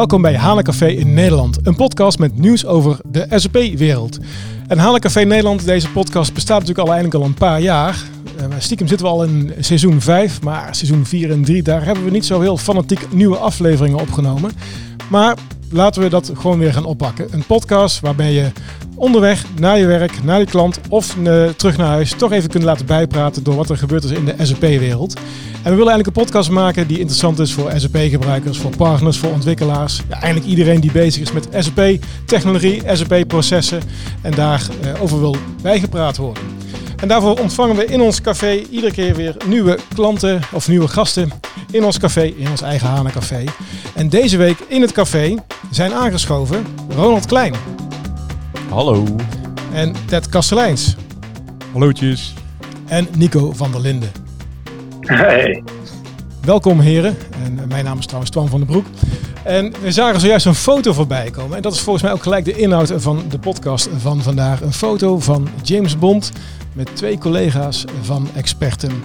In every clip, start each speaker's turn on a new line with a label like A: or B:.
A: Welkom bij Café in Nederland, een podcast met nieuws over de SAP-wereld. En Café Nederland, deze podcast bestaat natuurlijk al eindelijk al een paar jaar. Uh, stiekem zitten we al in seizoen 5, maar seizoen 4 en 3, daar hebben we niet zo heel fanatiek nieuwe afleveringen opgenomen. Maar laten we dat gewoon weer gaan oppakken. Een podcast waarbij je onderweg naar je werk, naar je klant of uh, terug naar huis toch even kunt laten bijpraten door wat er gebeurt is in de SAP-wereld. En we willen eigenlijk een podcast maken die interessant is voor SAP-gebruikers, voor partners, voor ontwikkelaars. Ja, eigenlijk iedereen die bezig is met SAP-technologie, SAP-processen en daarover uh, over wil bijgepraat worden. En daarvoor ontvangen we in ons café iedere keer weer nieuwe klanten of nieuwe gasten in ons café, in ons eigen Hana Café. En deze week in het café zijn aangeschoven Ronald Klein.
B: Hallo.
A: En Ted Kasteleins.
B: Hallootjes.
A: En Nico van der Linden.
C: Hey.
A: Welkom heren. En eh, mijn naam is trouwens Twan van den Broek. En we zagen zojuist een foto voorbij komen. En dat is volgens mij ook gelijk de inhoud van de podcast van vandaag. Een foto van James Bond met twee collega's van Experten.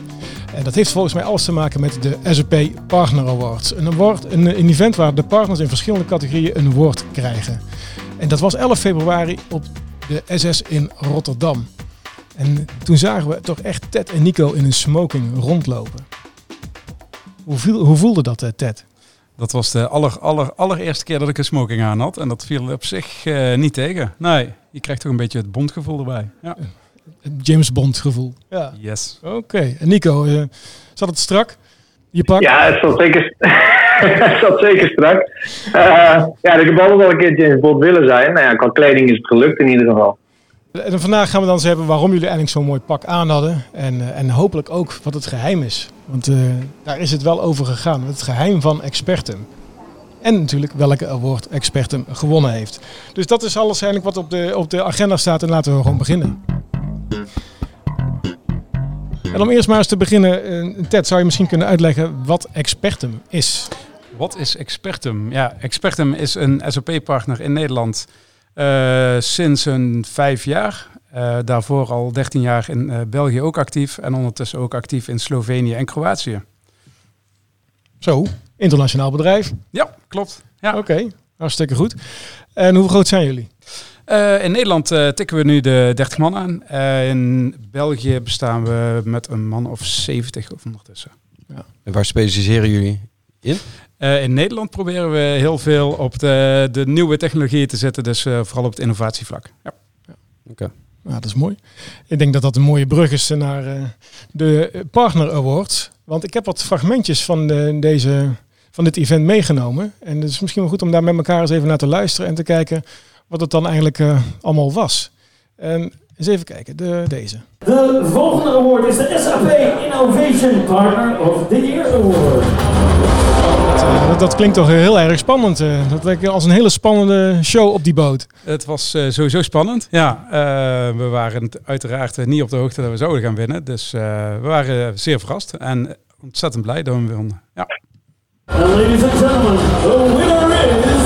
A: En dat heeft volgens mij alles te maken met de SAP Partner Awards. Een, award, een, een event waar de partners in verschillende categorieën een woord krijgen. En dat was 11 februari op de SS in Rotterdam. En toen zagen we toch echt Ted en Nico in een smoking rondlopen. Hoe, viel, hoe voelde dat, eh, Ted?
B: Dat was de aller, aller, allereerste keer dat ik een smoking aan had. En dat viel op zich uh, niet tegen. Nee, je krijgt toch een beetje het bondgevoel erbij. Ja.
A: James Bond gevoel.
B: Ja. Yes.
A: Oké. En Nico, uh, zat het strak? Je pak?
C: Ja, het zat zeker, zat zeker strak. Uh, ja, ik heb altijd wel een keer James Bond willen zijn. Nou ja, qua kleding is het gelukt in ieder geval.
A: En vandaag gaan we dan eens hebben waarom jullie eigenlijk zo'n mooi pak aan hadden. En, uh, en hopelijk ook wat het geheim is. Want uh, daar is het wel over gegaan. Het geheim van Expertum. En natuurlijk welke award Expertum gewonnen heeft. Dus dat is alles eigenlijk wat op de, op de agenda staat. En laten we gewoon beginnen. En om eerst maar eens te beginnen, Ted, zou je misschien kunnen uitleggen wat Expertum is?
B: Wat is Expertum? Ja, Expertum is een SAP-partner in Nederland uh, sinds een vijf jaar. Uh, daarvoor al 13 jaar in uh, België ook actief en ondertussen ook actief in Slovenië en Kroatië.
A: Zo, internationaal bedrijf.
B: Ja, klopt. Ja.
A: Oké, okay, hartstikke goed. En hoe groot zijn jullie?
B: Uh, in Nederland uh, tikken we nu de 30 man aan. Uh, in België bestaan we met een man of 70 of ondertussen.
D: Ja. En waar specialiseren jullie in?
B: In Nederland proberen we heel veel op de, de nieuwe technologieën te zetten, dus vooral op het innovatievlak. Ja.
A: ja. Oké. Okay. Nou, dat is mooi. Ik denk dat dat een mooie brug is naar de Partner Awards. Want ik heb wat fragmentjes van, de, deze, van dit event meegenomen. En het is misschien wel goed om daar met elkaar eens even naar te luisteren en te kijken wat het dan eigenlijk uh, allemaal was. En eens even kijken, de, deze.
E: De volgende award is de SAP Innovation Partner of the Year Award.
A: Dat, uh, dat, klinkt toch heel erg spannend. Uh, dat lijkt als een hele spannende show op die boot.
B: Het was sowieso spannend. Ja, we waren uiteraard niet op de hoogte dat we zouden gaan winnen. Dus we waren zeer verrast en ontzettend blij dat we wonnen. Ja.
E: And ladies and gentlemen, the winner is...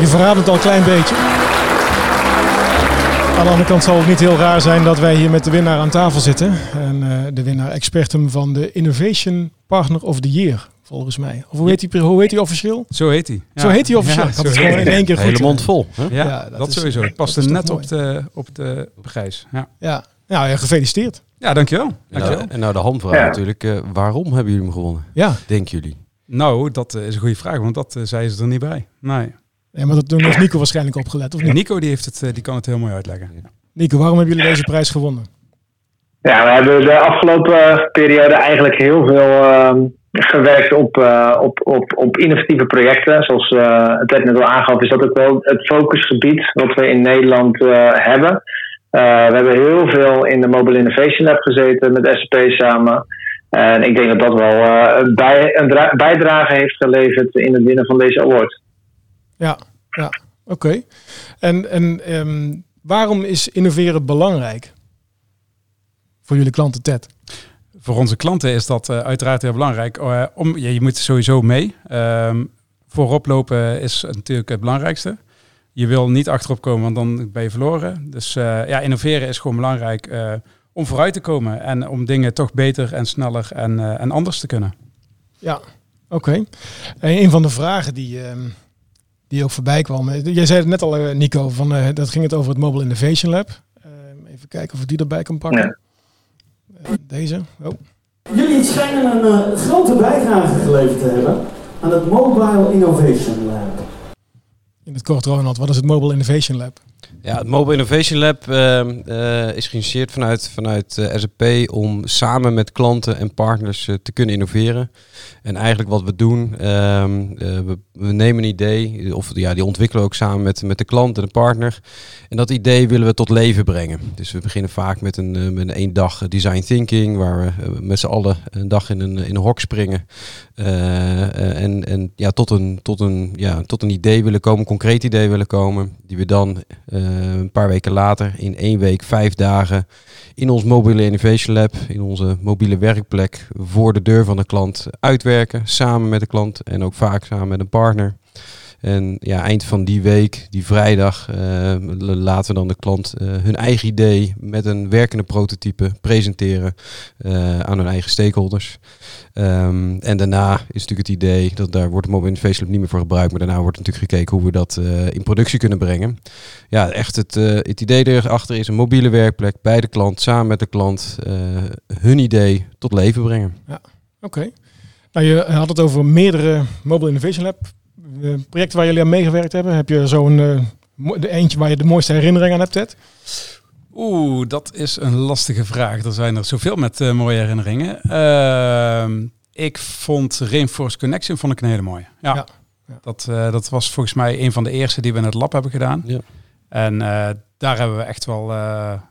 A: je verraadt het al een klein beetje. Aan de andere kant zal het niet heel raar zijn dat wij hier met de winnaar aan tafel zitten. En uh, de winnaar expertum van de Innovation Partner of the Year, volgens mij. Of hoe heet hij, hoe heet hij officieel?
B: Zo heet hij.
A: Ja. Zo heet hij officieel. Ja,
D: Ik had het gewoon in één keer goed. Hele mond vol.
B: Hè? Ja, ja, dat, dat is, sowieso. Het paste net op de, op de prijs. Ja.
A: Ja. ja, gefeliciteerd.
B: Ja, dankjewel. dankjewel.
D: Nou, en nou de hamvraag natuurlijk. Uh, waarom hebben jullie hem gewonnen?
A: Ja.
D: Denken jullie?
B: Nou, dat is een goede vraag, want dat uh, zei ze er niet bij. Nee.
A: Ja, maar dat doen heeft Nico waarschijnlijk opgelet, of niet?
B: Nico die heeft het, die kan het heel mooi uitleggen.
A: Nico, waarom hebben jullie deze prijs gewonnen?
C: Ja, we hebben de afgelopen periode eigenlijk heel veel uh, gewerkt op, uh, op, op, op innovatieve projecten. Zoals uh, het net al aangaf, is dat ook wel het focusgebied wat we in Nederland hebben. we hebben heel veel in de Mobile Innovation Lab gezeten met SAP samen. En ik denk dat dat wel een bijdrage heeft geleverd in het winnen van deze award.
A: Ja, ja oké. Okay. En, en um, waarom is innoveren belangrijk voor jullie klanten, Ted?
B: Voor onze klanten is dat uh, uiteraard heel belangrijk. Uh, om, ja, je moet sowieso mee. Um, voorop lopen is natuurlijk het belangrijkste. Je wil niet achterop komen, want dan ben je verloren. Dus uh, ja, innoveren is gewoon belangrijk om vooruit te komen en om dingen toch beter en sneller en, en anders te kunnen.
A: Ja, oké. En een van de vragen die, ehm, die ook voorbij kwam. Jij zei het net al, Nico, van, dat ging het over het Mobile Innovation Lab. Ehm, even kijken of ik die erbij kan pakken. deze. Oh.
E: Jullie schijnen een grote bijdrage geleverd te hebben aan het Mobile Innovation Lab.
A: In het kort, Ronald, wat is het Mobile Innovation Lab?
D: Ja, het Mobile Innovation Lab uh, uh, is geïnitieerd vanuit, vanuit eh, SAP om samen met klanten en partners te kunnen innoveren. En eigenlijk wat we doen, ehm, we, we, nemen een idee, of ja, die ontwikkelen we ook samen met, met de klant en de partner. En dat idee willen we tot leven brengen. Dus we beginnen vaak met een, met een één dag design thinking, waar we met z'n allen een dag in een, in een hok springen. en en ja, tot, een, tot, een, ja, tot een idee willen komen, concreet idee willen komen, die we dan eh, een paar weken later, in één week, vijf dagen, in ons mobiele innovation lab, in onze mobiele werkplek, voor de deur van de klant uitwerken, samen met de klant en ook vaak samen met een partner. En ja, eind van die week, die vrijdag, uh, laten we dan de klant uh, hun eigen idee met een werkende prototype presenteren uh, aan hun eigen stakeholders. Um, en daarna is natuurlijk het idee, dat daar wordt Mobile Innovation Lab niet meer voor gebruikt, maar daarna wordt natuurlijk gekeken hoe we dat in productie kunnen brengen. Ja, echt het, het idee erachter is een mobiele werkplek bij de klant, samen met de klant, hun idee tot leven brengen.
A: Ja, oké. Nou, je had het over meerdere Mobile Innovation Lab projecten waar jullie aan meegewerkt hebben? Heb je zo'n uh, de eentje waar je de mooiste herinnering aan hebt, Ted?
B: Oeh, dat is een lastige vraag. Er zijn er zoveel met uh, mooie herinneringen. Uh, ik vond Rainforest Connection vond ik een hele mooie. Ja, ja. Dat, uh, dat was volgens mij een van de eerste die we in het lab hebben gedaan. Ja. En daar hebben we echt wel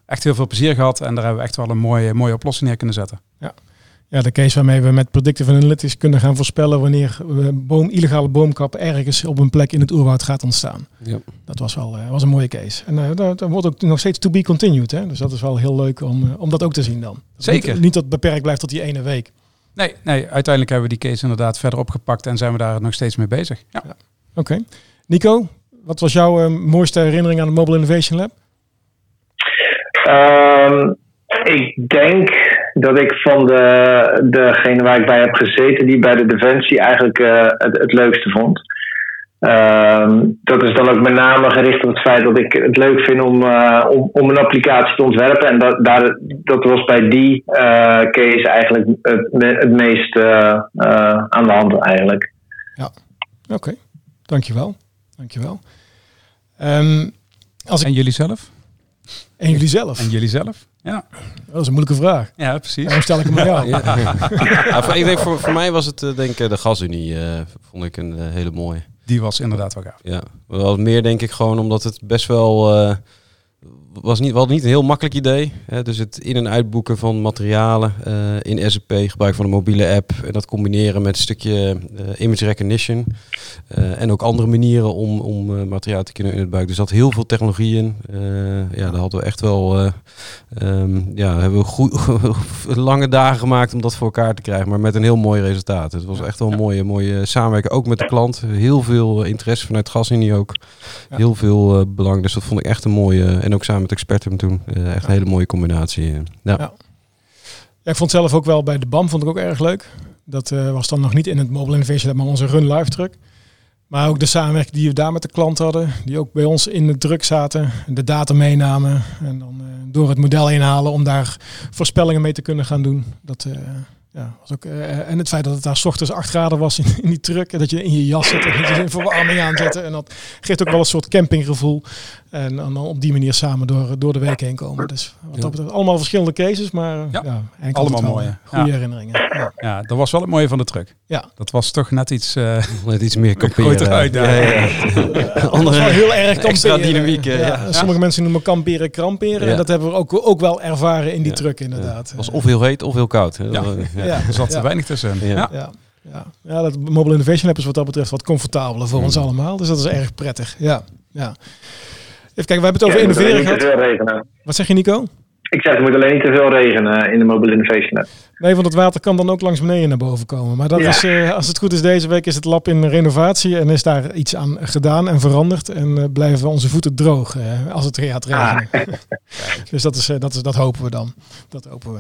B: echt heel veel plezier gehad. En daar hebben we echt wel een mooie, mooie oplossing neer kunnen zetten.
A: Ja. Ja, de case waarmee we met predictive analytics kunnen gaan voorspellen wanneer boom, illegale boomkap ergens op een plek in het oerwoud gaat ontstaan. Ja. Dat was wel uh, was een mooie case. En uh, dat, wordt ook nog steeds to be continued. Hè? Dus dat is wel heel leuk om, uh, om dat ook te zien dan.
B: Zeker.
A: Niet, niet dat het beperkt blijft tot die ene week.
B: Nee, nee, uiteindelijk hebben we die case inderdaad verder opgepakt en zijn we daar nog steeds mee bezig. Ja. ja.
A: Oké. Nico, wat was jouw mooiste herinnering aan het Mobile Innovation Lab?
C: Um, ik denk dat ik van de, degene waar ik bij heb gezeten, die bij de Defensie eigenlijk uh, het, het leukste vond. Uh, dat is dan ook met name gericht op het feit dat ik het leuk vind om, uh, om, om, een applicatie te ontwerpen. En dat, daar, dat was bij die uh, case eigenlijk het, het meest aan de hand eigenlijk.
A: Ja, oké. Okay. Dankjewel. Dankjewel. Um,
B: als ik... En jullie zelf?
A: En jullie zelf?
B: En jullie zelf? Ja.
A: Dat is een moeilijke vraag.
B: Ja, precies.
A: Waarom stel ik hem aan jou? ja.
D: ja. ik denk voor, voor mij was het eh, denk ik de gasunie, uh, vond ik een uh, hele mooie.
B: Die was inderdaad wel gaaf.
D: Ja, wel meer denk ik gewoon omdat het best wel was niet, wel niet een heel makkelijk idee. Hè? Dus het in- en uitboeken van materialen uh, in SAP, gebruik van een mobiele app en dat combineren met een stukje uh, image recognition. Uh, en ook andere manieren om, om materiaal te kunnen in het buik. Dus dat heel veel technologieën. ja, daar hadden we echt wel. Um, ja, hebben we goed, lange dagen gemaakt om dat voor elkaar te krijgen, maar met een heel mooi resultaat. Het was echt wel een mooie, mooie samenwerking. Ook met de klant. Heel veel interesse vanuit Gasunie ook. Heel veel belang. Dus dat vond ik echt een mooie. En ook samen met experten toen. Uh, echt een hele mooie combinatie. Ja. ja.
A: Ik vond zelf ook wel bij de BAM vond ik ook erg leuk. Dat uh, was dan nog niet in het Mobile Innovation maar onze Run Live truck. Maar ook de samenwerking die we daar met de klant hadden, die ook bij ons in de druk zaten, de data meenamen en dan door het model inhalen om daar voorspellingen mee te kunnen gaan doen. Dat, ja, was ook, en het feit dat het daar s ochtends 8 graden was in, in die truck. En dat je in je jas zit en je verwarming aanzetten. En dat geeft ook wel een soort campinggevoel. En, dan op die manier samen door, door de week heen komen. Dus wat dat betreft, allemaal verschillende cases. Maar ja,
B: ja allemaal mooie.
A: Goede herinneringen.
B: Ja. ja, dat was wel het mooie van de truck. Ja. Dat was toch net iets... Uh,
D: net iets meer kamperen.
B: uit. Ja, ja,
A: Andere, heel erg kamperen.
D: dynamiek.
A: Ja. Sommige mensen noemen kamperen kramperen. En dat hebben we ook, ook wel ervaren in die truck inderdaad.
D: Het was of heel heet of heel koud.
B: Ja. Ja. Er zat er weinig tussen.
A: Ja. Ja. Ja. ja, dat Mobile Innovation Lab is wat dat betreft wat comfortabeler voor ons allemaal. Dus dat is erg prettig. Ja, ja. Even kijken, we hebben het over innoveren gehad. Wat zeg je Nico?
C: ik zeg, het moet alleen niet te veel regenen in de Mobile Innovation.
A: Nee, want het water kan dan ook langs beneden naar boven komen. Maar dat
C: Ja.
A: is, eh, als het goed is, deze week is het lab in renovatie en is daar iets aan gedaan en veranderd. En eh, blijven onze voeten droog eh, als het gaat regenen. dus dat, is, dat, is, dat hopen we dan. Dat hopen we.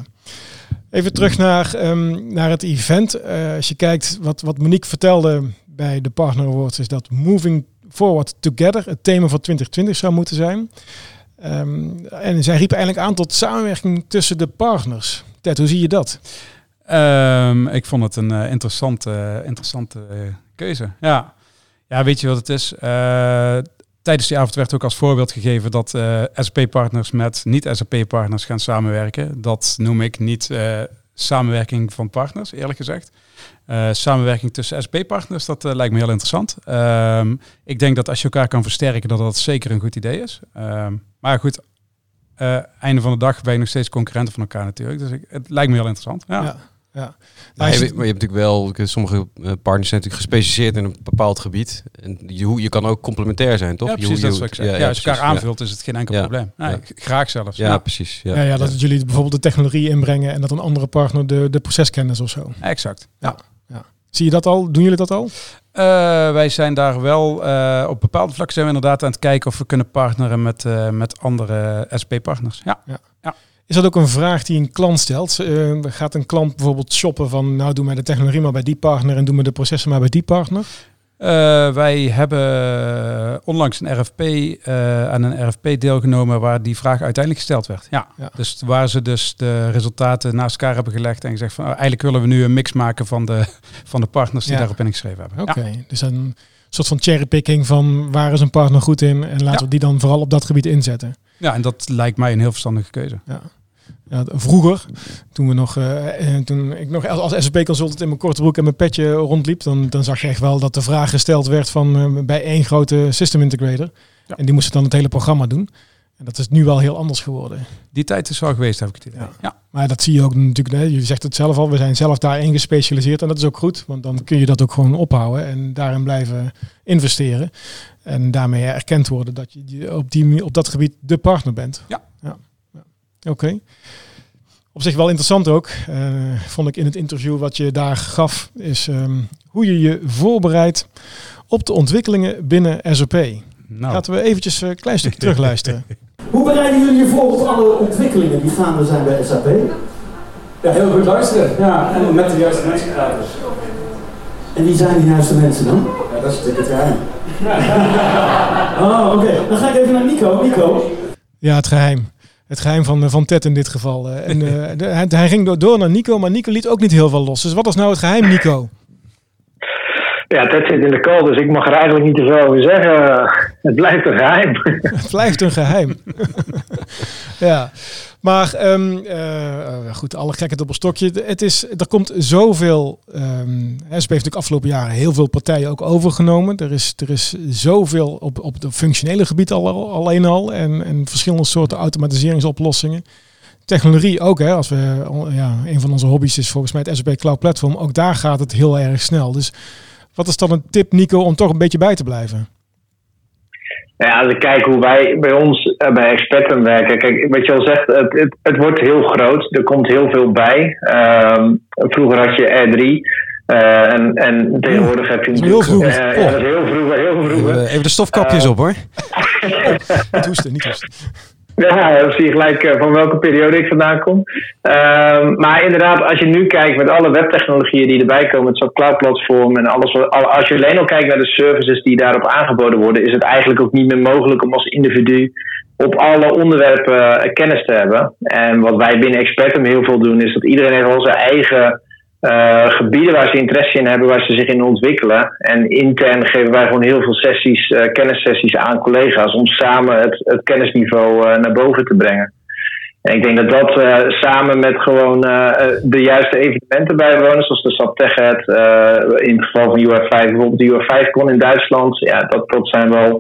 A: Even terug naar, ehm, naar het event. Als je kijkt wat, wat Monique vertelde bij de Partner Awards, is dat Moving Forward Together het thema voor 2020 zou moeten zijn. Ehm, en zij riep eigenlijk aan tot samenwerking tussen de partners. Ted, hoe zie je dat?
B: Ehm, ik vond het een eh, interessante, interessante eh, keuze. Ja. ja, weet je wat het is? Eh, tijdens die avond werd ook als voorbeeld gegeven dat SAP-partners met niet-SAP-partners gaan samenwerken. Dat noem ik niet samenwerking van partners, eerlijk gezegd. Eh, samenwerking tussen SAP-partners, dat eh, lijkt me heel interessant. Ehm, ik denk dat als je elkaar kan versterken, dat dat zeker een goed idee is. Ehm, maar goed, eh, einde van de dag ben je nog steeds concurrenten van elkaar natuurlijk. Dus het lijkt me heel interessant. Ja.
A: Ja.
D: Maar je, maar je hebt natuurlijk wel, sommige eh, partners zijn natuurlijk gespecialiseerd in een bepaald gebied. En je, je kan ook complementair zijn, toch?
B: Ja,
D: Je-
B: precies.
D: je-
B: dat is wat ik zeg. Ja, als je elkaar aanvult, is het geen enkel
D: Ja.
B: probleem. Nee,
D: Ja.
B: Graag zelfs.
D: Ja,
B: Ja,
D: precies.
A: Ja, ja, dat jullie bijvoorbeeld de technologie inbrengen en dat een andere partner de, de proceskennis of zo.
B: exact.
A: Zie je dat al? Doen jullie dat al?
B: Eh, wij zijn daar wel uh, op bepaalde vlakken zijn we inderdaad aan het kijken of we kunnen partneren met, uh, met andere SP-partners. Ja.
A: ja. ja. Is dat ook een vraag die een klant stelt? Uh, gaat een klant bijvoorbeeld shoppen van nou doe mij de technologie maar bij die partner en doe me de processen maar bij die partner?
B: Uh, wij hebben onlangs een RFP uh, aan een RFP deelgenomen waar die vraag uiteindelijk gesteld werd. Ja. ja. Dus waar ze dus de resultaten naast elkaar hebben gelegd en gezegd van oh, eigenlijk willen we nu een mix maken van de, van de partners die ja. daarop ingeschreven hebben.
A: Oké, okay. ja. dus een soort van cherrypicking van waar is een partner goed in en laten we die dan vooral op dat gebied inzetten.
B: Ja, en dat lijkt mij een heel verstandige keuze.
A: Ja. Ja, vroeger, toen we nog, uh, toen ik nog als SAP-consultant in mijn korte broek en mijn petje rondliep, dan, dan zag je echt wel dat de vraag gesteld werd van uh, bij één grote system integrator. Ja. En die moest dan het hele programma doen. En dat is nu wel heel anders geworden.
B: Die tijd is wel geweest, heb ik het idee.
A: Ja. ja. Maar dat zie je ook natuurlijk, hè, je zegt het zelf al, we zijn zelf daarin gespecialiseerd en dat is ook goed, want dan kun je dat ook gewoon ophouden en daarin blijven investeren. En daarmee erkend worden dat je op, die, op dat gebied de partner bent.
B: Ja.
A: ja. Oké. Okay. Op zich wel interessant ook, uh, vond ik in het interview wat je daar gaf, is um, hoe je je voorbereidt op de ontwikkelingen binnen SAP. Nou. Laten we eventjes een klein stukje terugluisteren.
E: Hoe bereiden jullie je voor op alle ontwikkelingen die gaande zijn bij SAP?
F: Ja, heel goed luisteren. Ja, en met de juiste mensen praten.
E: En wie zijn die juiste mensen dan?
F: Ja, dat is natuurlijk het geheim.
E: oh, oké. Okay. Dan ga ik even naar Nico. Nico.
A: Ja, het geheim. Het geheim van, van Ted in dit geval. En, uh, de, hij, hij, ging door, door naar Nico, maar Nico liet ook niet heel veel los. Dus wat is nou het geheim, Nico?
C: Ja, Ted zit in de call, dus ik mag er eigenlijk niet te veel over zeggen. Het blijft een geheim.
A: Het blijft een geheim. ja. Maar um, uh, goed, alle gekheid op een stokje. Het is, er komt zoveel. Um, SP heeft natuurlijk afgelopen jaren heel veel partijen ook overgenomen. Er is, er is zoveel op, op het functionele gebied al, alleen al. En, en verschillende soorten automatiseringsoplossingen. Technologie ook, hè, als we, ja, een van onze hobby's is volgens mij het SAP Cloud Platform. Ook daar gaat het heel erg snel. Dus wat is dan een tip, Nico, om toch een beetje bij te blijven?
C: Ja, als ik kijk hoe wij bij ons uh, bij Expertum werken. Kijk, wat je al zegt, het, het, het, wordt heel groot. Er komt heel veel bij. Um, vroeger had je R3. Uh, en, en tegenwoordig heb je
A: natuurlijk... Heel vroeg.
C: Uh, ja, dat is heel vroeg, heel vroeg.
D: Even, even de stofkapjes op hoor.
A: niet hoesten, niet hoesten.
C: Ja, dan zie je gelijk uh, van welke periode ik vandaan kom. Uh, maar inderdaad, als je nu kijkt met alle webtechnologieën die erbij komen, het cloud platform en alles wat, als je alleen al kijkt naar de services die daarop aangeboden worden, is het eigenlijk ook niet meer mogelijk om als individu op alle onderwerpen uh, kennis te hebben. En wat wij binnen Expertum heel veel doen, is dat iedereen heeft al zijn eigen uh, gebieden waar ze interesse in hebben, waar ze zich in ontwikkelen. En intern geven wij gewoon heel veel sessies, uh, kennissessies aan collega's om samen het, het kennisniveau uh, naar boven te brengen. En ik denk dat dat samen met gewoon de juiste evenementen bijwonen, zoals de SAP TechEd, in het geval van UR5, bijvoorbeeld de UR5Con in Duitsland, ja, dat, dat zijn wel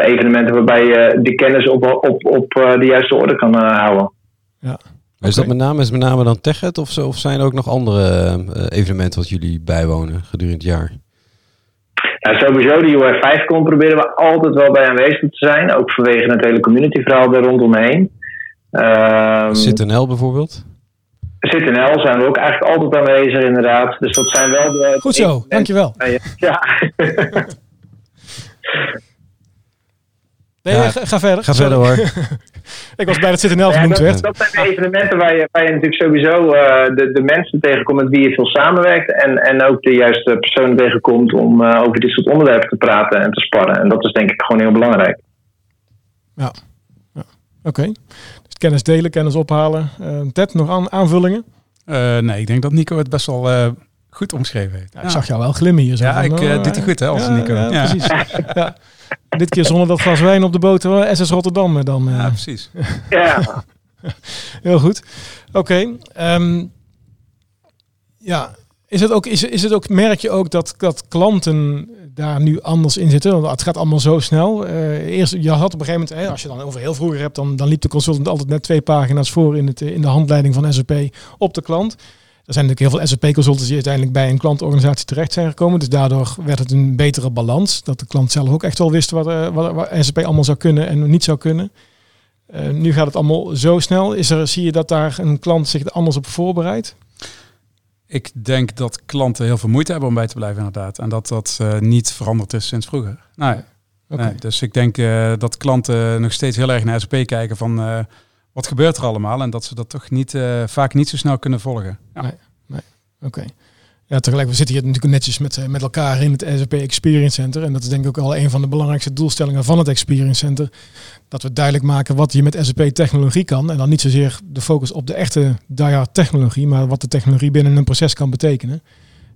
C: evenementen waarbij je de kennis op, op, op de juiste orde kan houden.
A: Ja.
D: Is dat met name, is met name dan TechEd of, zo, of zijn er ook nog andere uh, evenementen wat jullie bijwonen gedurende het jaar?
C: Ja, sowieso, de UR5-con proberen we altijd wel bij aanwezig te zijn. Ook vanwege het hele community verhaal er rondomheen. Ehm
D: ZitNL bijvoorbeeld?
C: ZitNL zijn we ook eigenlijk altijd aanwezig, inderdaad. Dus dat zijn wel de.
A: Goed zo, dankjewel.
C: Ja.
A: Nee,
D: Ja.
A: ga, ga verder.
D: Ga
A: Sorry.
D: verder hoor.
A: Ik was bij het ZNL
C: Ja,
A: genoemd
C: dat,
A: werd.
C: dat zijn de evenementen waar je, waar je natuurlijk sowieso eh, de, de mensen tegenkomt met wie je veel samenwerkt. En, en ook de juiste personen tegenkomt om eh, over dit soort onderwerpen te praten en te sparren. En dat is denk ik gewoon heel belangrijk.
A: Oké. Dus kennis delen, kennis ophalen. Eh, Ted, nog aan, aanvullingen?
B: Eh, nee, ik denk dat Nico het best wel eh, goed omschreven.
A: Ja, Ik zag jou wel glimmen hier. Zo
B: Ja,
A: van,
B: ik
A: oh,
B: eh, doet hij goed hè, als
A: ja,
B: Nico.
A: Ja,
B: Ja,
A: precies. ja. Dit keer zonder dat glas wijn op de boot. hoor. SS Rotterdam eh, dan. eh,
B: Ja, precies.
C: Ja,
A: Heel goed. Oké. ehm, ja, is het ook, is, is het ook, merk je ook dat, dat klanten daar nu anders in zitten? Want het gaat allemaal zo snel. Eh, eerst, je had op een gegeven moment, hè, als je dan over heel vroeger hebt, dan, dan liep de consultant altijd net twee pagina's voor in, het, eh, in de handleiding van SAP op de klant. Er zijn natuurlijk heel veel SAP-consultants die uiteindelijk bij een klantorganisatie terecht zijn gekomen. Dus daardoor werd het een betere balans. Dat de klant zelf ook echt wel wist wat, eh, wat, wat SAP allemaal zou kunnen en niet zou kunnen. Eh, nu gaat het allemaal zo snel. Is er, zie je dat daar een klant zich er anders op voorbereidt?
B: Ik denk dat klanten heel veel moeite hebben om bij te blijven inderdaad. En dat dat eh, niet veranderd is sinds vroeger. Nee. Dus ik denk dat klanten nog steeds heel erg naar SAP kijken van wat gebeurt er allemaal. En dat ze dat toch niet, eh, vaak niet zo snel kunnen volgen. Ja.
A: Nee. Oké. Ja, tegelijk, we zitten hier natuurlijk netjes met, eh, met elkaar in het SAP Experience Center. En dat is denk ik ook al een van de belangrijkste doelstellingen van het Experience Center. Dat we duidelijk maken wat je met SAP technologie kan. En dan niet zozeer de focus op de echte diehard technologie, maar wat de technologie binnen een proces kan betekenen.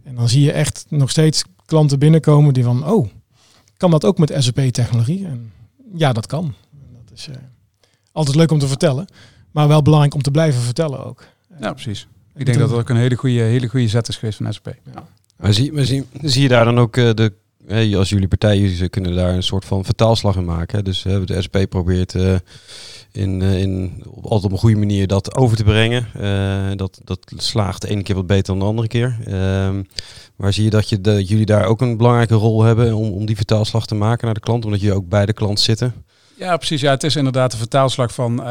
A: En dan zie je echt nog steeds klanten binnenkomen die van, oh, kan dat ook met SAP technologie? En ja, dat kan. Dat is eh, altijd leuk om te vertellen, maar wel belangrijk om te blijven vertellen ook.
B: ja, precies. Ik denk dat dat ook een hele goede, hele goede zet is geweest van SAP. Ja.
D: Maar zie, maar zie, zie je daar dan ook eh, de, hè, als jullie partij, jullie kunnen daar een soort van vertaalslag in maken. Hè? Dus hè, de SP probeert eh, in, eh, in, op, altijd op een goede manier dat over te brengen. Eh, dat, dat slaagt de ene keer wat beter dan de andere keer. Ehm, maar zie je dat, je dat jullie daar ook een belangrijke rol hebben om, om die vertaalslag te maken naar de klant, omdat jullie ook bij de klant zitten?
B: Ja, precies. Ja, het is inderdaad de vertaalslag van eh,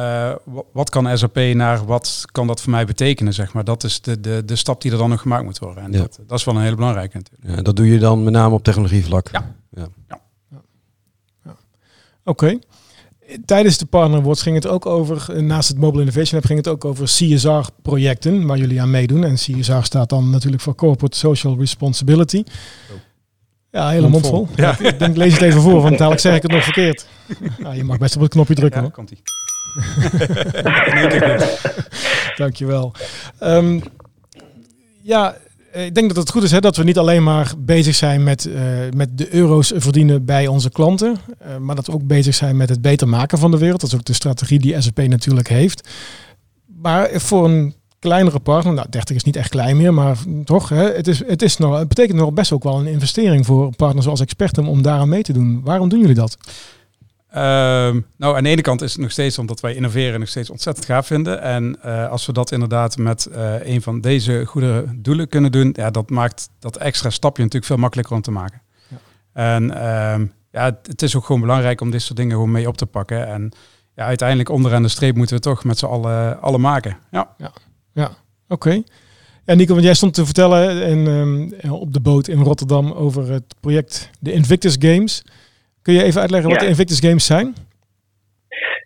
B: wa- wat kan SAP naar wat kan dat voor mij betekenen, zeg maar. Dat is de, de, de stap die er dan nog gemaakt moet worden. En
D: Ja.
B: dat, dat is wel een hele belangrijke natuurlijk.
D: Ja, dat doe je dan met name op technologievlak.
B: Ja.
A: Oké. Tijdens de Partner Awards ging het ook over, eh, naast het Mobile Innovation Lab, ging het ook over CSR-projecten waar jullie aan meedoen. En CSR staat dan natuurlijk voor Corporate Social Responsibility. Ja, hele mond vol.
B: Ja.
A: Ik denk, lees het even voor, want dadelijk zeg ik het nog verkeerd. Ja, je mag best op het knopje drukken
B: Ja,
A: hoor.
B: komt ie.
A: Dankjewel. Ehm ja, eh, ik denk dat het goed is hè, dat we niet alleen maar bezig zijn met, eh, met de euro's verdienen bij onze klanten. eh, maar dat we ook bezig zijn met het beter maken van de wereld. Dat is ook de strategie die SAP natuurlijk heeft. Maar voor een kleinere partner, nou 30 is niet echt klein meer, maar toch, hè, het, is, het, is nog, het betekent nog best ook wel een investering voor een partner zoals Expertum om daaraan mee te doen. Waarom doen jullie dat?
B: Ehm, nou, aan de ene kant is het nog steeds omdat wij innoveren nog steeds ontzettend gaaf vinden. En eh, als we dat inderdaad met eh, een van deze goede doelen kunnen doen, ja, dat maakt dat extra stapje natuurlijk veel makkelijker om te maken.
A: Ja.
B: En ehm, ja, het, het is ook gewoon belangrijk om dit soort dingen gewoon mee op te pakken. En ja, uiteindelijk onderaan de streep moeten we toch met z'n allen, allen maken. Ja.
A: Oké. Ja, Nico, want jij stond te vertellen in, ehm, op de boot in Rotterdam over het project de Invictus Games. Kun je even uitleggen wat
C: Ja.
A: de Invictus Games zijn?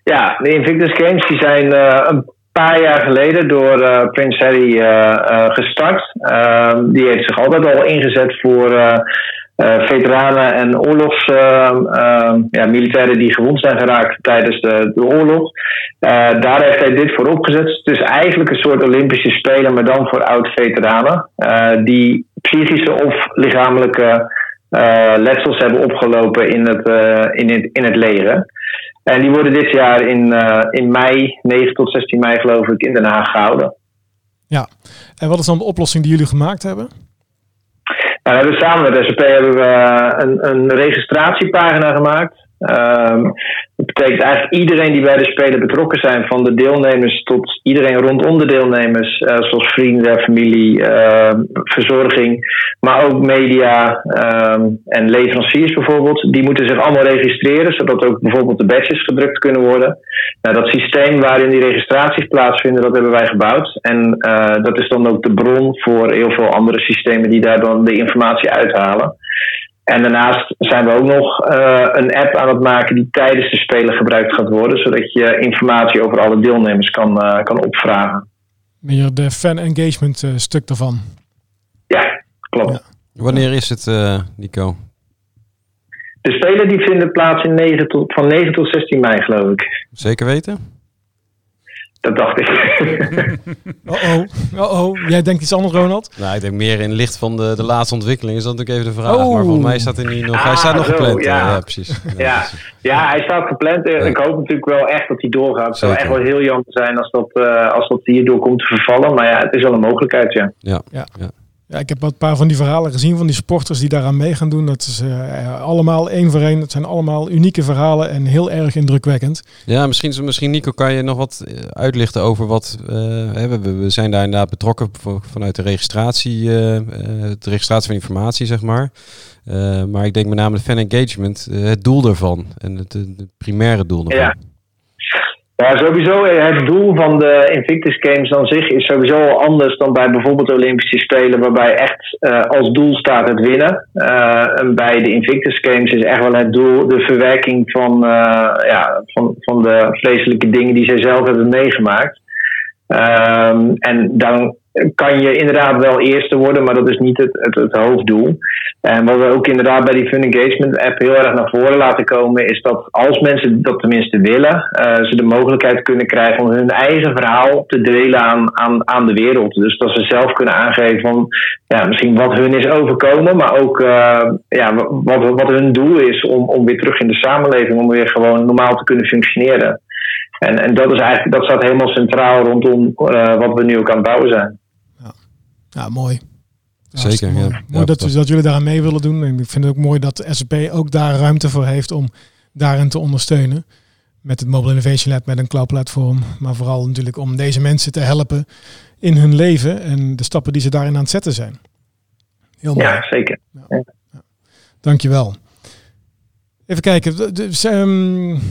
C: Ja, de Invictus Games die zijn eh, een paar jaar geleden door eh, Prins Harry eh, gestart. Ehm, die heeft zich altijd al ingezet voor eh, veteranen en oorlogs, ehm, ehm, ja, militairen die gewond zijn geraakt tijdens de, de oorlog. Eh, daar heeft hij dit voor opgezet. Het is eigenlijk een soort Olympische Spelen, maar dan voor oud-veteranen. eh, die psychische of lichamelijke letsels hebben opgelopen in het, in het, in het leger. En die worden dit jaar in, in mei, 9 tot 16 mei geloof ik, in Den Haag gehouden.
A: En wat is dan de oplossing die jullie gemaakt hebben?
C: We hebben samen met SAP hebben we eh, een, een registratiepagina gemaakt. Ehm, dat betekent eigenlijk iedereen die bij de Spelen betrokken zijn, van de deelnemers tot iedereen rondom de deelnemers, eh, zoals vrienden, familie, ehm, verzorging, maar ook media ehm, en leveranciers bijvoorbeeld, die moeten zich allemaal registreren, zodat ook bijvoorbeeld de badges gedrukt kunnen worden. Nou, dat systeem waarin die registraties plaatsvinden, dat hebben wij gebouwd. En eh, dat is dan ook de bron voor heel veel andere systemen die daar dan de informatie uithalen. En daarnaast zijn we ook nog uh, een app aan het maken die tijdens de Spelen gebruikt gaat worden, zodat je informatie over alle deelnemers kan, uh, kan opvragen.
A: Meer de fan engagement uh, stuk daarvan.
C: Ja, klopt. Ja.
D: Wanneer is het, Nico?
C: De Spelen die vinden plaats in 9 tot, van 9 tot 16 mei, geloof ik.
D: Zeker weten?
C: Dat dacht ik.
A: oh, oh, oh, oh. Jij denkt iets anders, Ronald?
D: Nou, ik denk meer in licht van de, de laatste ontwikkeling. Is dat natuurlijk even de vraag. Oh. Maar volgens mij staat hij niet nog.
C: Ah,
D: hij staat nog
C: zo,
D: gepland.
C: Ja,
D: ja precies.
C: Ja, ja, ja, hij staat gepland. En ik hoop natuurlijk wel echt dat hij doorgaat. Het zou echt wel heel jammer zijn als dat, uh, als dat hierdoor komt te vervallen. Maar ja, het is wel een mogelijkheid, ja.
D: Ja, ja. Ja.
A: Ik heb een paar van die verhalen gezien van die sporters die daaraan mee gaan doen. Dat is uh, allemaal één voor één. Het zijn allemaal unieke verhalen en heel erg indrukwekkend.
D: Ja, misschien, misschien Nico, kan je nog wat uitlichten over wat... Uh, we, we zijn daar inderdaad betrokken vanuit de registratie, uh, de registratie van informatie, zeg maar. maar ik denk met name de fan engagement, het doel daarvan en het, het primaire doel daarvan.
C: Ja. Ja, sowieso het doel van de Invictus Games aan zich is sowieso anders dan bij bijvoorbeeld Olympische Spelen, waarbij echt uh, als doel staat het winnen. Uh, en bij de Invictus Games is echt wel het doel de verwerking van, ja, van, van de vreselijke dingen die zij zelf hebben meegemaakt. Um, en dan kan je inderdaad wel eerste worden, maar dat is niet het, het, het, hoofddoel. En wat we ook inderdaad bij die Fun Engagement app heel erg naar voren laten komen, is dat als mensen dat tenminste willen, uh, ze de mogelijkheid kunnen krijgen om hun eigen verhaal te delen aan, aan, aan de wereld. Dus dat ze zelf kunnen aangeven van ja, misschien wat hun is overkomen, maar ook uh, ja, wat, wat hun doel is om, om weer terug in de samenleving, om weer gewoon normaal te kunnen functioneren. En, en dat, is eigenlijk, dat staat helemaal centraal rondom uh, wat we nu ook aan het bouwen zijn.
A: Ja, mooi.
D: Zeker,
A: mooi.
D: ja.
A: mooi
D: ja,
A: dat, dat jullie daaraan mee willen doen. En ik vind het ook mooi dat SAP ook daar ruimte voor heeft om daarin te ondersteunen. Met het Mobile Innovation Lab, met een cloud platform. Maar vooral natuurlijk om deze mensen te helpen in hun leven en de stappen die ze daarin aan het zetten zijn. Heel mooi.
C: Ja, zeker.
A: Ja. Ja. Dankjewel. Even kijken. Dus, um,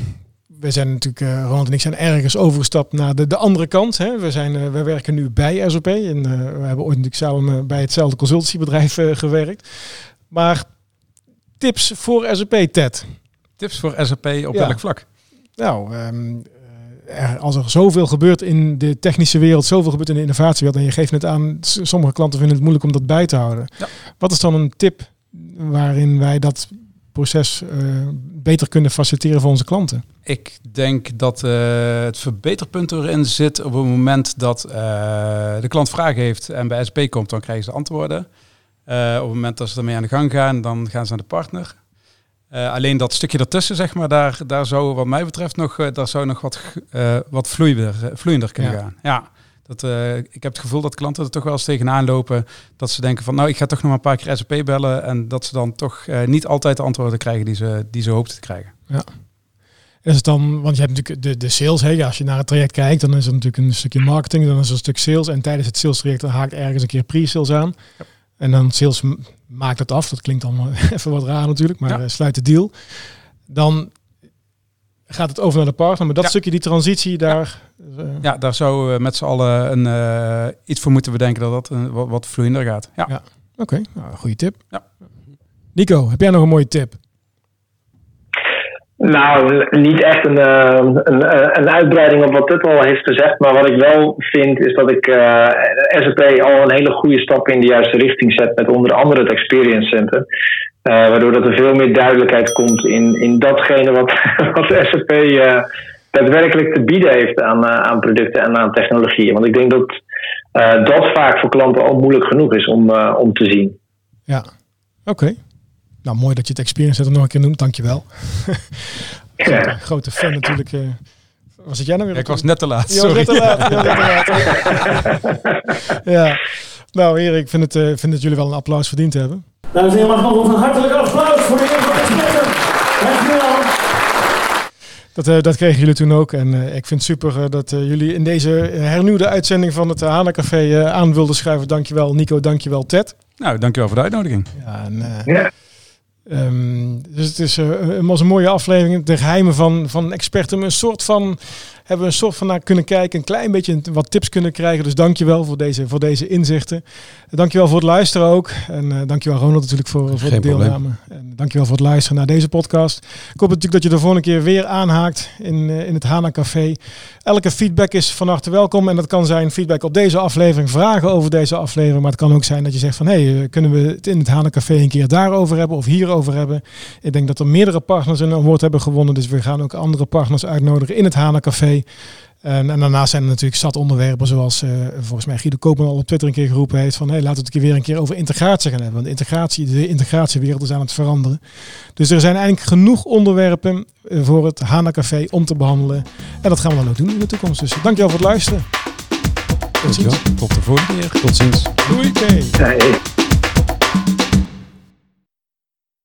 A: we zijn natuurlijk, uh, Ronald en ik zijn ergens overgestapt naar de, de andere kant. Hè. We, zijn, uh, we werken nu bij SOP en uh, we hebben ooit natuurlijk samen bij hetzelfde consultancybedrijf gewerkt. Maar tips voor SOP, Ted?
B: Tips voor SAP op ja. welk vlak?
A: Nou, um, er, als er zoveel gebeurt in de technische wereld, zoveel gebeurt in de innovatiewereld en je geeft het aan, sommige klanten vinden het moeilijk om dat bij te houden. Ja. Wat is dan een tip waarin wij dat proces uh, beter kunnen faciliteren voor onze klanten?
B: Ik denk dat uh, het verbeterpunt erin zit op het moment dat uh, de klant vragen heeft en bij SP komt, dan krijgen ze antwoorden. op het moment dat ze ermee aan de gang gaan, dan gaan ze naar de partner. alleen dat stukje ertussen, zeg maar, daar, daar zou wat mij betreft nog, daar zou nog wat, wat vloeiender, vloeiender kunnen ja. gaan. Ja. Dat, uh, ik heb het gevoel dat klanten er toch wel eens tegenaan lopen. Dat ze denken van nou, ik ga toch nog maar een paar keer SAP bellen. En dat ze dan toch uh, niet altijd de antwoorden krijgen die ze, die ze hoopten te krijgen.
A: Ja. Is het dan, want je hebt natuurlijk de, de sales. Hè? Ja, als je naar het traject kijkt, dan is er natuurlijk een stukje marketing. Dan is er een stuk sales. En tijdens het sales traject haakt ergens een keer pre-sales aan. Ja. En dan sales maakt het af. Dat klinkt dan even wat raar natuurlijk. Maar ja. sluit de deal. Dan gaat het over naar de partner. Maar dat ja. stukje, die transitie, daar...
B: Ja, uh, ja daar zou uh, met z'n allen een, uh, iets voor moeten bedenken dat dat een, wat, wat vloeiender gaat. Ja.
A: ja. Oké, okay. nou, goede tip. Ja. Nico, heb jij nog een mooie tip?
C: Nou, niet echt een, een, een, uitbreiding op wat Tut al heeft gezegd. Maar wat ik wel vind, is dat ik uh, SAP al een hele goede stap in de juiste richting zet. Met onder andere het Experience Center. Uh, waardoor dat er veel meer duidelijkheid komt in, in datgene wat, wat SAP uh, daadwerkelijk te bieden heeft aan, uh, aan producten en aan technologieën. Want ik denk dat dat vaak voor klanten al moeilijk genoeg is om, om te zien.
A: Ja, oké. Okay. Nou, mooi dat je het Experience Center nog een keer noemt, dankjewel.
C: Ja.
A: grote, grote fan natuurlijk. was het jij nou weer?
B: Ja, ik was net te laat.
A: Net te laat. Ja, net te laat. ja. Nou, Erik, ik vind het, uh, vind dat jullie wel een applaus verdiend hebben.
E: Dames en heren, mag nog een hartelijk applaus voor de heer van. Dankjewel.
A: Dat, uh, dat kregen jullie toen ook. En uh, ik vind het super uh, dat jullie in deze hernieuwde uitzending van het Hana Café aan wilden schrijven. Dankjewel Nico, dankjewel Ted.
B: Nou, dankjewel voor de uitnodiging.
A: Ja, en, ja. Um, dus het is een, was een mooie aflevering. De geheimen van, van experten. Een soort van hebben we een soort van naar kunnen kijken. Een klein beetje wat tips kunnen krijgen. Dus dankjewel voor deze, voor deze inzichten. Dankjewel voor het luisteren ook. En uh, dankjewel Ronald natuurlijk voor, voor de deelname. Dankjewel voor het luisteren naar deze podcast. Ik hoop natuurlijk dat je de volgende keer weer aanhaakt in, uh, in het Hana Café. Elke feedback is van harte welkom. En dat kan zijn feedback op deze aflevering, vragen over deze aflevering. Maar het kan ook zijn dat je zegt van... hé, hey, kunnen we het in het Hana Café een keer daarover hebben of hierover hebben. Ik denk dat er meerdere partners een award hebben gewonnen. Dus we gaan ook andere partners uitnodigen in het Hana Café. En, en, daarnaast zijn er natuurlijk zat onderwerpen, zoals uh, volgens mij Guido Koopman al op Twitter een keer geroepen heeft van hey, laten we het weer een keer over integratie gaan hebben. Want de integratie, de integratiewereld is aan het veranderen. Dus er zijn eigenlijk genoeg onderwerpen eh, voor het Hana Café om te behandelen. En dat gaan we dan ook doen in de toekomst. Dus dankjewel voor het luisteren.
B: Tot ziens. Tot de volgende keer. Tot ziens.
A: Doei. Okay.